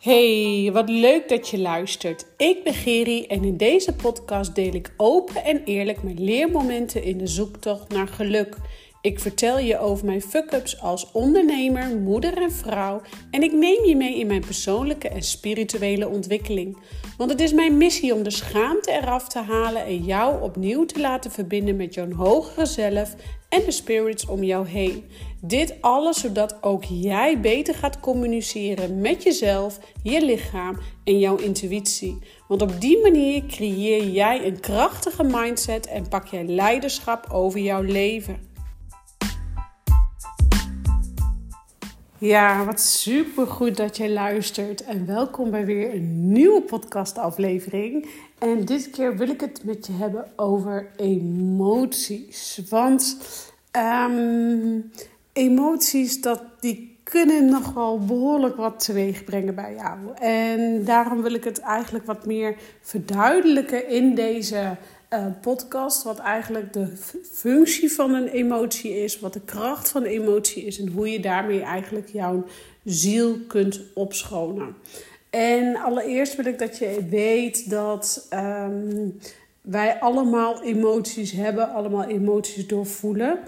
Hey, wat leuk dat je luistert. Ik ben Geri en in deze podcast deel ik open en eerlijk mijn leermomenten in de zoektocht naar geluk. Ik vertel je over mijn fuck-ups als ondernemer, moeder en vrouw en ik neem je mee in mijn persoonlijke en spirituele ontwikkeling. Want het is mijn missie om de schaamte eraf te halen en jou opnieuw te laten verbinden met jouw hogere zelf en de spirits om jou heen. Dit alles zodat ook jij beter gaat communiceren met jezelf, je lichaam en jouw intuïtie. Want op die manier creëer jij een krachtige mindset en pak jij leiderschap over jouw leven. Ja, wat super goed dat jij luistert en welkom bij weer een nieuwe podcastaflevering. En dit keer wil ik het met je hebben over emoties. Want um, emoties, dat, die kunnen nog wel behoorlijk wat teweeg brengen bij jou. En daarom wil ik het eigenlijk wat meer verduidelijken in deze uh, podcast. Wat eigenlijk de functie van een emotie is, wat de kracht van een emotie is en hoe je daarmee eigenlijk jouw ziel kunt opschonen. En allereerst wil ik dat je weet dat um, wij allemaal emoties hebben, allemaal emoties doorvoelen.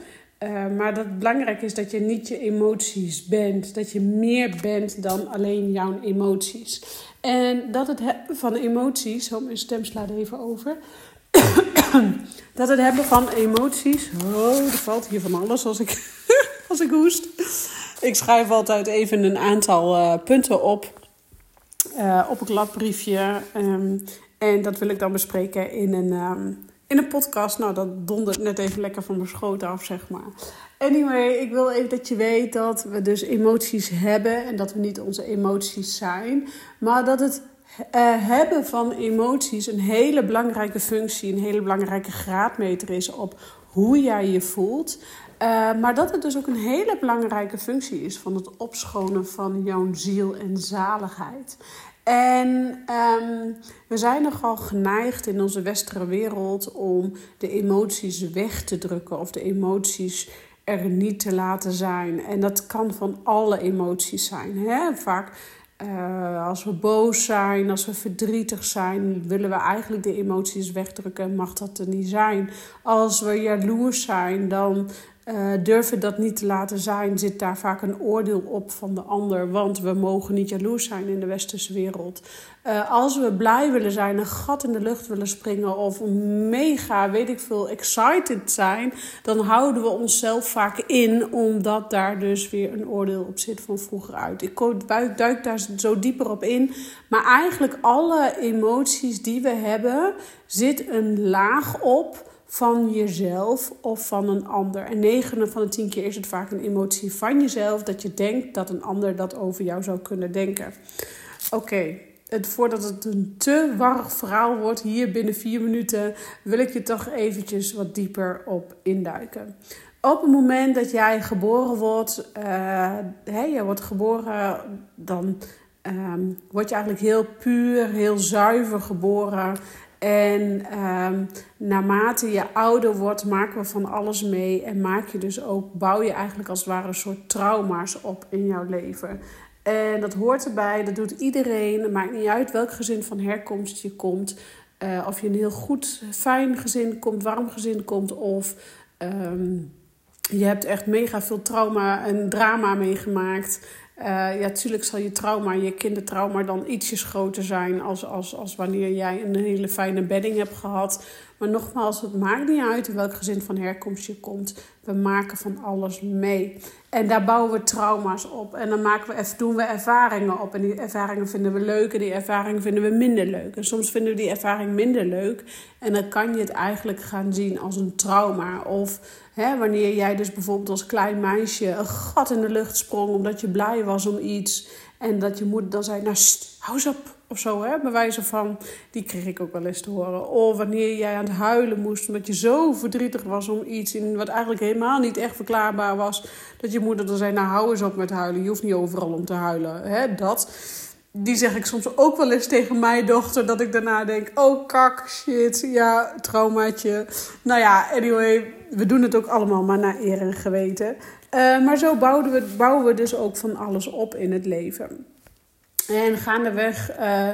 Uh, maar dat belangrijk is dat je niet je emoties bent. Dat je meer bent dan alleen jouw emoties. En dat het hebben van emoties. Zo, mijn stem slaat even over. dat het hebben van emoties. Oh, er valt hier van alles als ik, als ik hoest. Ik schrijf altijd even een aantal uh, punten op. Uh, op een kladbriefje. Um, en dat wil ik dan bespreken in een. Um, in een podcast. Nou, dat dondert net even lekker van mijn schoot af, zeg maar. Anyway, ik wil even dat je weet dat we dus emoties hebben en dat we niet onze emoties zijn, maar dat het uh, hebben van emoties een hele belangrijke functie, een hele belangrijke graadmeter is op hoe jij je voelt. Uh, maar dat het dus ook een hele belangrijke functie is van het opschonen van jouw ziel en zaligheid. En um, we zijn nogal geneigd in onze westerse wereld om de emoties weg te drukken of de emoties er niet te laten zijn. En dat kan van alle emoties zijn. Hè? Vaak uh, als we boos zijn, als we verdrietig zijn, willen we eigenlijk de emoties wegdrukken en mag dat er niet zijn. Als we jaloers zijn, dan uh, durven dat niet te laten zijn, zit daar vaak een oordeel op van de ander. Want we mogen niet jaloers zijn in de westerse wereld. Uh, als we blij willen zijn, een gat in de lucht willen springen of mega, weet ik veel, excited zijn, dan houden we onszelf vaak in, omdat daar dus weer een oordeel op zit van vroeger uit. Ik duik daar zo dieper op in. Maar eigenlijk alle emoties die we hebben, zit een laag op van jezelf of van een ander. En 9 van de 10 keer is het vaak een emotie van jezelf dat je denkt dat een ander dat over jou zou kunnen denken. Oké, voordat het een te warrig verhaal wordt, hier binnen 4 minuten, wil ik je toch eventjes wat dieper op induiken. Op het moment dat jij geboren wordt, uh, hè, je wordt geboren, dan um, word je eigenlijk heel puur, heel zuiver geboren. En um, naarmate je ouder wordt, maken we van alles mee. En maak je dus ook, bouw je eigenlijk als het ware een soort trauma's op in jouw leven. En dat hoort erbij, dat doet iedereen. Het maakt niet uit welk gezin van herkomst je komt. Uh, of je een heel goed, fijn gezin komt, warm gezin komt. Of um, je hebt echt mega veel trauma en drama meegemaakt. Uh, ja, natuurlijk zal je trauma, je kindertrauma dan ietsjes groter zijn als, als, als wanneer jij een hele fijne bedding hebt gehad. Maar nogmaals, het maakt niet uit in welk gezin van herkomst je komt. We maken van alles mee. En daar bouwen we trauma's op. En dan maken we, doen we ervaringen op. En die ervaringen vinden we leuk en die ervaringen vinden we minder leuk. En soms vinden we die ervaring minder leuk. En dan kan je het eigenlijk gaan zien als een trauma. Of hè, wanneer jij dus bijvoorbeeld als klein meisje een gat in de lucht sprong omdat je blij was om iets. En dat je moeder dan zei, nou, hou eens op of zo, hè, wijze van, die kreeg ik ook wel eens te horen. Of wanneer jij aan het huilen moest, omdat je zo verdrietig was om iets, in, wat eigenlijk helemaal niet echt verklaarbaar was, dat je moeder dan zei, nou hou eens op met huilen, je hoeft niet overal om te huilen. Hè, dat, die zeg ik soms ook wel eens tegen mijn dochter, dat ik daarna denk, oh kak, shit, ja, traumaatje. Nou ja, anyway, we doen het ook allemaal maar naar eer en geweten. Uh, maar zo bouwen we, bouwen we dus ook van alles op in het leven. En gaandeweg, uh,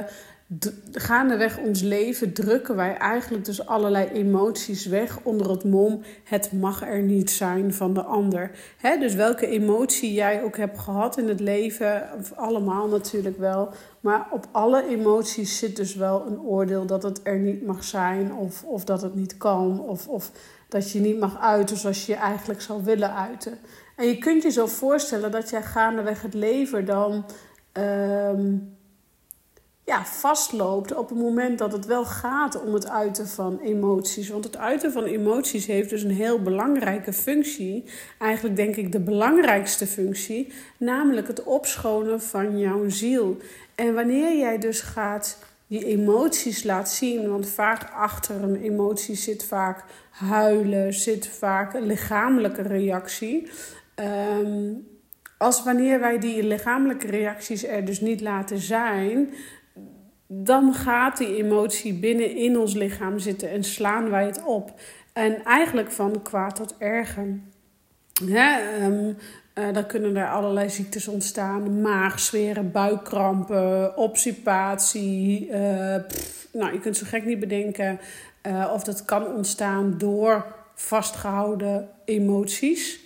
gaandeweg ons leven drukken wij eigenlijk dus allerlei emoties weg onder het mom: het mag er niet zijn van de ander. Hè? Dus welke emotie jij ook hebt gehad in het leven, allemaal natuurlijk wel. Maar op alle emoties zit dus wel een oordeel dat het er niet mag zijn, of, of dat het niet kan, of, of dat je niet mag uiten zoals je je eigenlijk zou willen uiten. En je kunt je zo voorstellen dat jij gaandeweg het leven dan ehm, ja, vastloopt op het moment dat het wel gaat om het uiten van emoties. Want het uiten van emoties heeft dus een heel belangrijke functie. Eigenlijk denk ik de belangrijkste functie, namelijk het opschonen van jouw ziel. En wanneer jij dus gaat die emoties laat zien, want vaak achter een emotie zit vaak huilen, zit vaak een lichamelijke reactie. Ehm, als wanneer wij die lichamelijke reacties er dus niet laten zijn, dan gaat die emotie binnen in ons lichaam zitten en slaan wij het op. En eigenlijk van kwaad tot erger. Hè, um, dan kunnen er allerlei ziektes ontstaan: maagzweren, buikkrampen, obstipatie. Uh, nou, je kunt zo gek niet bedenken uh, of dat kan ontstaan door vastgehouden emoties.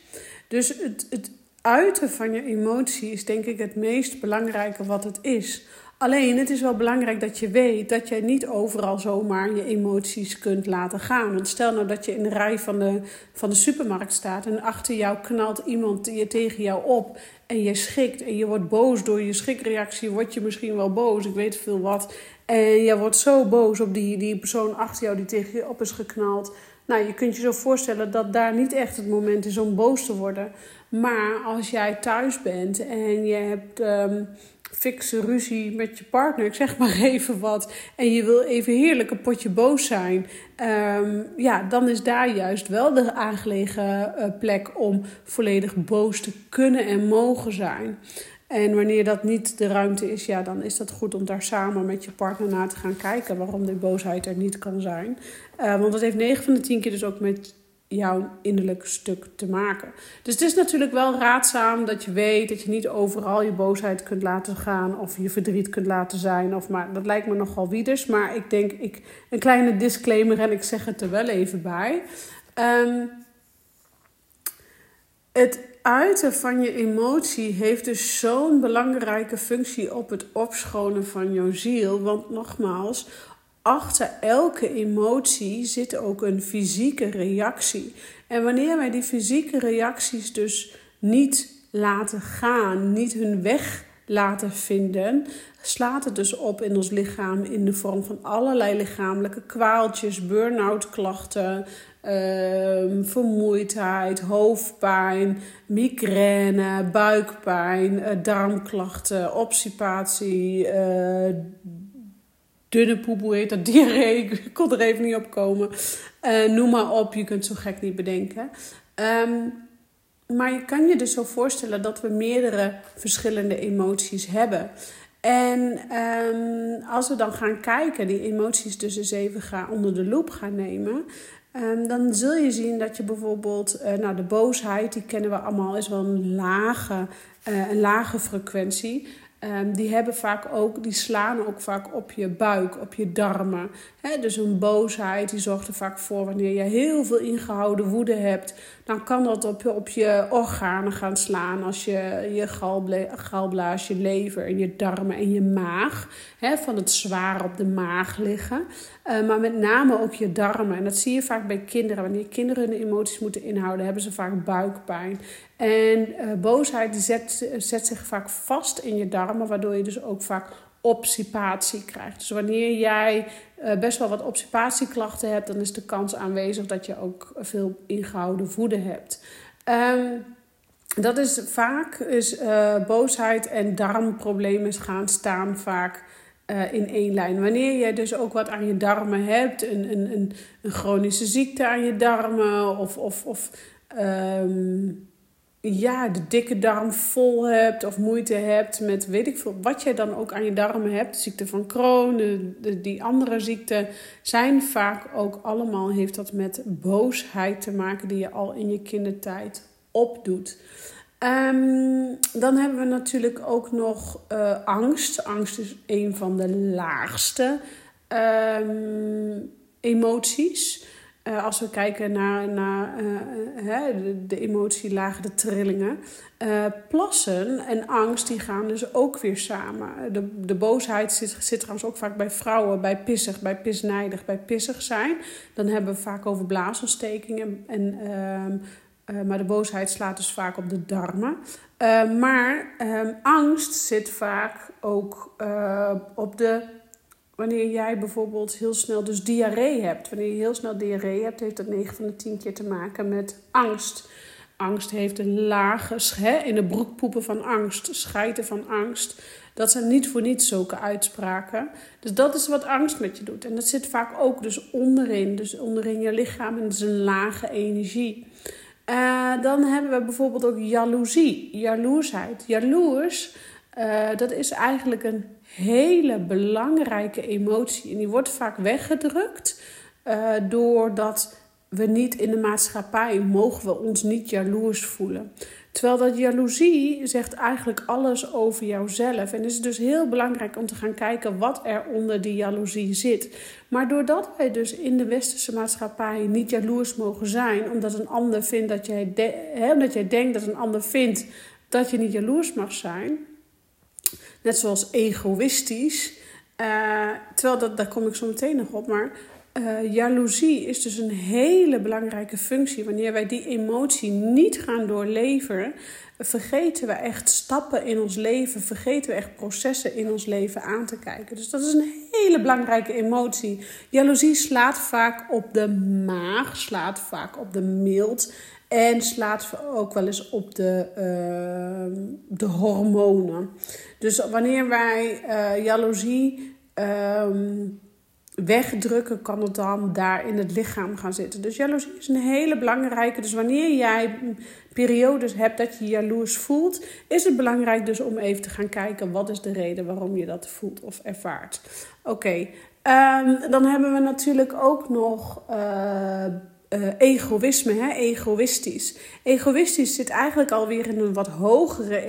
Dus het, het uiten van je emotie is denk ik het meest belangrijke wat het is. Alleen het is wel belangrijk dat je weet dat je niet overal zomaar je emoties kunt laten gaan. Want stel nou dat je in de rij van de, van de supermarkt staat en achter jou knalt iemand je tegen jou op en je schikt en je wordt boos door je schrikreactie, word je misschien wel boos, ik weet veel wat. En je wordt zo boos op die, die persoon achter jou die tegen je op is geknald. Nou, je kunt je zo voorstellen dat daar niet echt het moment is om boos te worden. Maar als jij thuis bent en je hebt um, fikse ruzie met je partner, ik zeg maar even wat, en je wil even heerlijk een potje boos zijn, um, ja, dan is daar juist wel de aangelegen uh, plek om volledig boos te kunnen en mogen zijn. En wanneer dat niet de ruimte is, ja, dan is dat goed om daar samen met je partner naar te gaan kijken waarom die boosheid er niet kan zijn. Uh, want dat heeft 9 van de 10 keer dus ook met jouw innerlijk stuk te maken. Dus het is natuurlijk wel raadzaam dat je weet dat je niet overal je boosheid kunt laten gaan of je verdriet kunt laten zijn. Of maar dat lijkt me nogal wieders. Maar ik denk, ik, een kleine disclaimer en ik zeg het er wel even bij. Um, het uiten van je emotie heeft dus zo'n belangrijke functie op het opschonen van jouw ziel. Want nogmaals, achter elke emotie zit ook een fysieke reactie. En wanneer wij die fysieke reacties dus niet laten gaan, niet hun weg laten vinden, slaat het dus op in ons lichaam in de vorm van allerlei lichamelijke kwaaltjes, burn-out klachten, uh, vermoeidheid, hoofdpijn, migraine, buikpijn, uh, darmklachten, obstipatie, uh, dunne poep, hoe heet dat, diarree, ik kon er even niet op komen. Uh, noem maar op, je kunt zo gek niet bedenken. Um, maar je kan je dus zo voorstellen dat we meerdere verschillende emoties hebben. En um, als we dan gaan kijken, die emoties dus eens even gaan onder de loep gaan nemen, um, dan zul je zien dat je bijvoorbeeld, uh, nou de boosheid, die kennen we allemaal, is wel een lage, uh, een lage frequentie. Um, die hebben vaak ook, die slaan ook vaak op je buik, op je darmen. Dus een boosheid, die zorgt er vaak voor wanneer je heel veel ingehouden woede hebt. Dan kan dat op je, organen gaan slaan. Als je je galblaas, je lever en je darmen en je maag. He, van het zwaar op de maag liggen. Uh, maar met name ook je darmen. En dat zie je vaak bij kinderen. Wanneer kinderen hun emoties moeten inhouden, hebben ze vaak buikpijn. En uh, boosheid zet, zet zich vaak vast in je darmen, waardoor je dus ook vaak obstipatie krijgt. Dus wanneer jij uh, best wel wat obstipatieklachten hebt, dan is de kans aanwezig dat je ook veel ingehouden voeden hebt. Um, dat is vaak, is, uh, boosheid en darmproblemen gaan staan vaak uh, in één lijn. Wanneer je dus ook wat aan je darmen hebt, een, een, een, chronische ziekte aan je darmen of, of, of um, ja, de dikke darm vol hebt of moeite hebt met weet ik veel, wat jij dan ook aan je darmen hebt, de ziekte van Crohn, de, die andere ziekten, zijn vaak ook allemaal, heeft dat met boosheid te maken die je al in je kindertijd opdoet. Ehm, dan hebben we natuurlijk ook nog uh, angst. Angst is een van de laagste um, emoties. Uh, als we kijken naar, naar uh, de, de emotielagen, de trillingen. Uh, plassen en angst die gaan dus ook weer samen. De, de boosheid zit, zit trouwens ook vaak bij vrouwen, bij pissig, bij pisnijdig, bij pissig zijn. Dan hebben we vaak over blaasontstekingen. En, ehm, maar de boosheid slaat dus vaak op de darmen. maar um, angst zit vaak ook op de wanneer jij bijvoorbeeld heel snel dus diarree hebt. Wanneer je heel snel diarree hebt, heeft dat 9 van de 10 keer te maken met angst. Angst heeft een lage, hè, in de broekpoepen van angst, schijten van angst. Dat zijn niet voor niets zulke uitspraken. Dus dat is wat angst met je doet. En dat zit vaak ook dus onderin, dus onderin je lichaam. En dat is een lage energie. Uh, dan hebben we bijvoorbeeld ook jaloezie, jaloersheid. Jaloers, uh, dat is eigenlijk een hele belangrijke emotie. En die wordt vaak weggedrukt uh, doordat we niet in de maatschappij mogen we ons niet jaloers voelen. Terwijl dat jaloezie zegt eigenlijk alles over jouzelf. En het is dus heel belangrijk om te gaan kijken wat er onder die jaloezie zit. Maar doordat wij dus in de westerse maatschappij niet jaloers mogen zijn, omdat een ander vindt dat jij, hè, omdat jij denkt dat een ander vindt dat je niet jaloers mag zijn, net zoals egoïstisch. Uh, terwijl, dat, daar kom ik zo meteen nog op, maar uh, jaloezie is dus een hele belangrijke functie. Wanneer wij die emotie niet gaan doorleven, vergeten we echt stappen in ons leven, vergeten we echt processen in ons leven aan te kijken. Dus dat is een hele belangrijke emotie. Jaloezie slaat vaak op de maag, slaat vaak op de mild en slaat ook wel eens op de, uh, de hormonen. Dus wanneer wij uh, jaloezie uh, wegdrukken, kan het dan daar in het lichaam gaan zitten. Dus jaloezie is een hele belangrijke. Dus wanneer jij periodes hebt dat je jaloers voelt, is het belangrijk dus om even te gaan kijken wat is de reden waarom je dat voelt of ervaart. Oké, ehm, dan hebben we natuurlijk ook nog uh, uh, egoïsme, hè? egoïstisch. Egoïstisch zit eigenlijk alweer in een wat hogere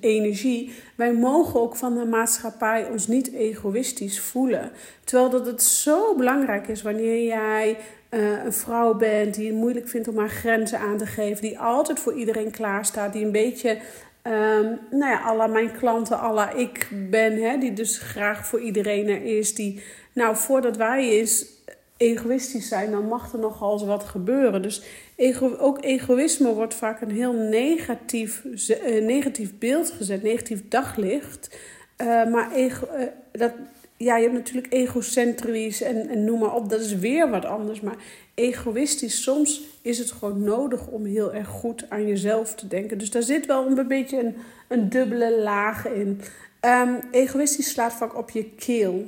energie. Wij mogen ook van de maatschappij ons niet egoïstisch voelen. Terwijl dat het zo belangrijk is wanneer jij uh, een vrouw bent die het moeilijk vindt om haar grenzen aan te geven, die altijd voor iedereen klaar staat, die een beetje Um, nou ja, alla mijn klanten, alla ik ben, hè, die dus graag voor iedereen er is. Die, nou, voordat wij eens egoïstisch zijn, dan mag er nogal wat gebeuren. Dus ego, ook egoïsme wordt vaak een heel negatief, uh, negatief beeld gezet, negatief daglicht. Uh, maar ego, uh, dat, ja, je hebt natuurlijk egocentrisch en, en noem maar op, dat is weer wat anders. Maar egoïstisch, soms is het gewoon nodig om heel erg goed aan jezelf te denken. Dus daar zit wel een beetje een, een dubbele laag in. Um, egoïstisch slaat vaak op je keel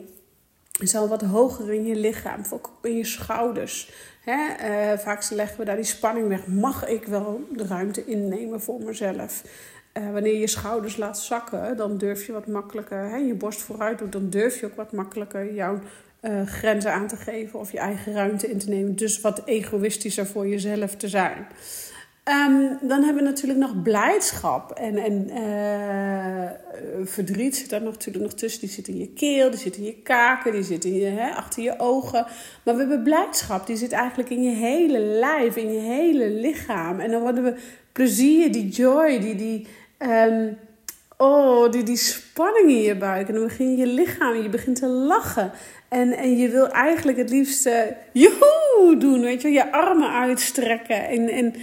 is al wat hoger in je lichaam, ook in je schouders. Hè? Uh, vaak leggen we daar die spanning weg. Mag ik wel de ruimte innemen voor mezelf? Uh, wanneer je schouders laat zakken, dan durf je wat makkelijker, hè, je borst vooruit doet, dan durf je ook wat makkelijker jouw uh, grenzen aan te geven of je eigen ruimte in te nemen. Dus wat egoïstischer voor jezelf te zijn. Um, dan hebben we natuurlijk nog blijdschap en, en uh, verdriet zit daar natuurlijk nog tussen. Die zit in je keel, die zit in je kaken, die zit in je, hè, achter je ogen. Maar we hebben blijdschap, die zit eigenlijk in je hele lijf, in je hele lichaam. En dan worden we plezier, die joy, die, die, um, oh, die, die spanning in je buik. En dan begin je lichaam, je begint te lachen. En, en je wil eigenlijk het liefst uh, joehoe doen, weet je je armen uitstrekken en... en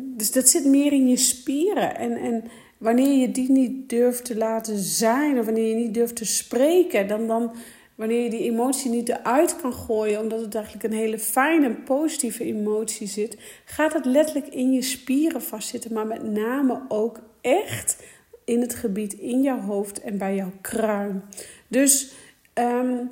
dus dat zit meer in je spieren. En, en wanneer je die niet durft te laten zijn, of wanneer je niet durft te spreken, dan, dan wanneer je die emotie niet eruit kan gooien, omdat het eigenlijk een hele fijne positieve emotie zit, gaat het letterlijk in je spieren vastzitten, maar met name ook echt in het gebied in jouw hoofd en bij jouw kruin. Dus um,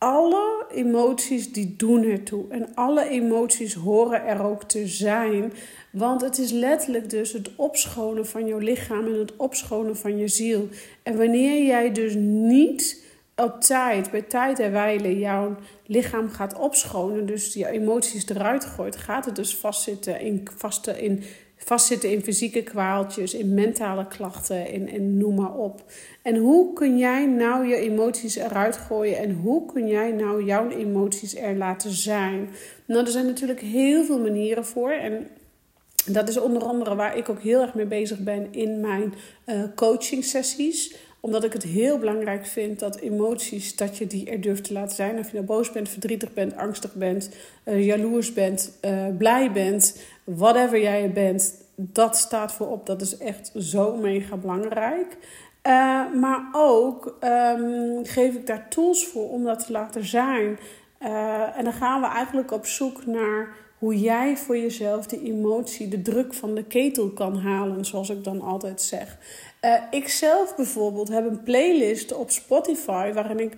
alle emoties die doen ertoe. En alle emoties horen er ook te zijn. Want het is letterlijk dus het opschonen van jouw lichaam en het opschonen van je ziel. En wanneer jij dus niet op tijd, bij tijd en wijle, jouw lichaam gaat opschonen, dus je emoties eruit gooit, gaat het dus vastzitten in, vaste in vastzitten in fysieke kwaaltjes, in mentale klachten en, en noem maar op. En hoe kun jij nou je emoties eruit gooien en hoe kun jij nou jouw emoties er laten zijn? Nou, er zijn natuurlijk heel veel manieren voor en dat is onder andere waar ik ook heel erg mee bezig ben in mijn uh, coaching sessies omdat ik het heel belangrijk vind dat emoties, dat je die er durft te laten zijn. Of je nou boos bent, verdrietig bent, angstig bent, uh, jaloers bent, uh, blij bent, whatever jij bent. Dat staat voorop. Dat is echt zo mega belangrijk. Uh, maar ook um, geef ik daar tools voor om dat te laten zijn. en dan gaan we eigenlijk op zoek naar hoe jij voor jezelf de emotie, de druk van de ketel kan halen, zoals ik dan altijd zeg. Uh, ik zelf bijvoorbeeld heb een playlist op Spotify waarin ik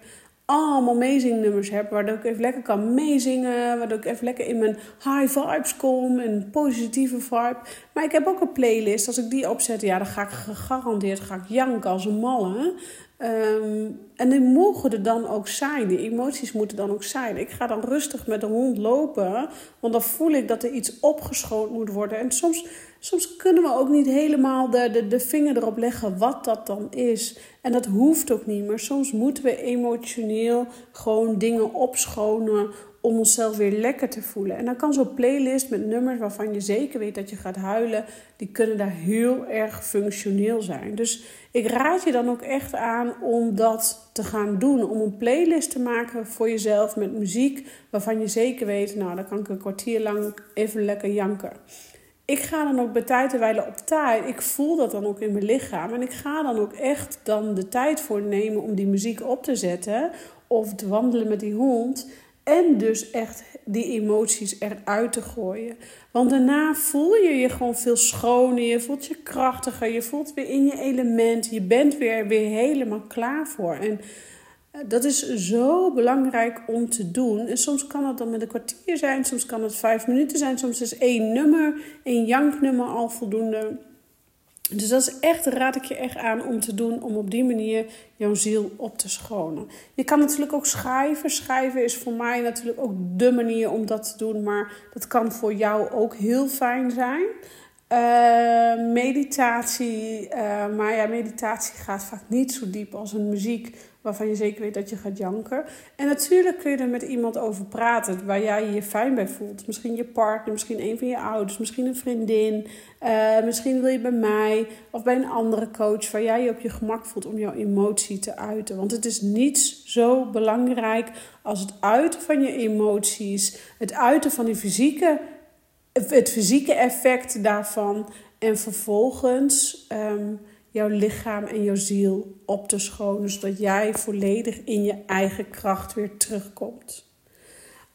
allemaal nummers heb. Waardoor ik even lekker kan meezingen. Waardoor ik even lekker in mijn high vibes kom. Een positieve vibe. Maar ik heb ook een playlist. Als ik die opzet, ja, dan ga ik gegarandeerd ga ik janken als een malle. Um, en die mogen er dan ook zijn. Die emoties moeten dan ook zijn. Ik ga dan rustig met de hond lopen. Want dan voel ik dat er iets opgeschoond moet worden. En soms, soms kunnen we ook niet helemaal de, de, de vinger erop leggen wat dat dan is. En dat hoeft ook niet. Maar soms moeten we emotioneel gewoon dingen opschonen om onszelf weer lekker te voelen. En dan kan zo'n playlist met nummers waarvan je zeker weet dat je gaat huilen, die kunnen daar heel erg functioneel zijn. Dus ik raad je dan ook echt aan om dat te gaan doen. Om een playlist te maken voor jezelf met muziek waarvan je zeker weet, nou dan kan ik een kwartier lang even lekker janken. Ik ga dan ook bij tijd en op tijd. Ik voel dat dan ook in mijn lichaam. En ik ga dan ook echt dan de tijd voor nemen om die muziek op te zetten. Of te wandelen met die hond. En dus echt die emoties eruit te gooien. Want daarna voel je je gewoon veel schoner. Je voelt je krachtiger. Je voelt weer in je element. Je bent weer, weer helemaal klaar voor. En eh, dat is zo belangrijk om te doen. En soms kan het dan met een kwartier zijn. Soms kan het vijf minuten zijn. Soms is één nummer, één janknummer al voldoende. Dus dat is echt, raad ik je echt aan om te doen, om op die manier jouw ziel op te schonen. Je kan natuurlijk ook schrijven. Schrijven is voor mij natuurlijk ook de manier om dat te doen, maar dat kan voor jou ook heel fijn zijn. Uh, meditatie, uh, maar ja, meditatie gaat vaak niet zo diep als een muziek waarvan je zeker weet dat je gaat janken. En natuurlijk kun je er met iemand over praten waar jij je fijn bij voelt. Misschien je partner, misschien een van je ouders, misschien een vriendin. Uh, misschien wil je bij mij of bij een andere coach waar jij je op je gemak voelt om jouw emotie te uiten. Want het is niets zo belangrijk als het uiten van je emoties, het uiten van die fysieke, het fysieke effect daarvan. En vervolgens. Um, jouw lichaam en jouw ziel op te schonen, zodat jij volledig in je eigen kracht weer terugkomt.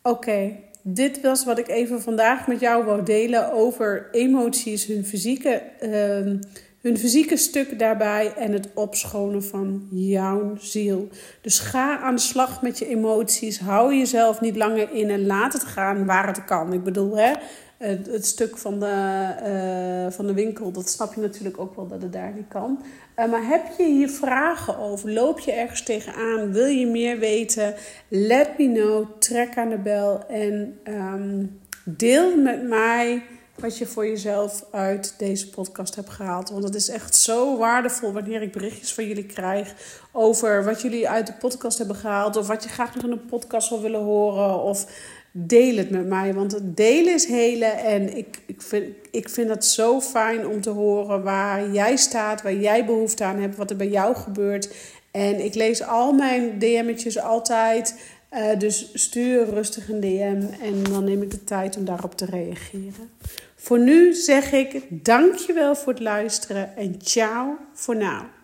Oké, dit was wat ik even vandaag met jou wou delen over emoties, hun fysieke, uh, hun fysieke stuk daarbij en het opschonen van jouw ziel. Dus ga aan de slag met je emoties. Hou jezelf niet langer in en laat het gaan waar het kan. Ik bedoel, hè, het, stuk van de, uh, van de winkel, dat snap je natuurlijk ook wel dat het daar niet kan. Uh, maar heb je hier vragen over? Loop je ergens tegenaan? Wil je meer weten? Let me know. Trek aan de bel en um, deel met mij wat je voor jezelf uit deze podcast hebt gehaald. Want het is echt zo waardevol wanneer ik berichtjes van jullie krijg over wat jullie uit de podcast hebben gehaald. Of wat je graag nog in een podcast wil willen horen. Of deel het met mij. Want het delen is helen. En ik, ik, vind, ik vind het zo fijn om te horen waar jij staat, waar jij behoefte aan hebt, wat er bij jou gebeurt. En ik lees al mijn DM'tjes altijd. Uh, dus stuur rustig een DM en dan neem ik de tijd om daarop te reageren. Voor nu zeg ik dankjewel voor het luisteren en ciao voor nu.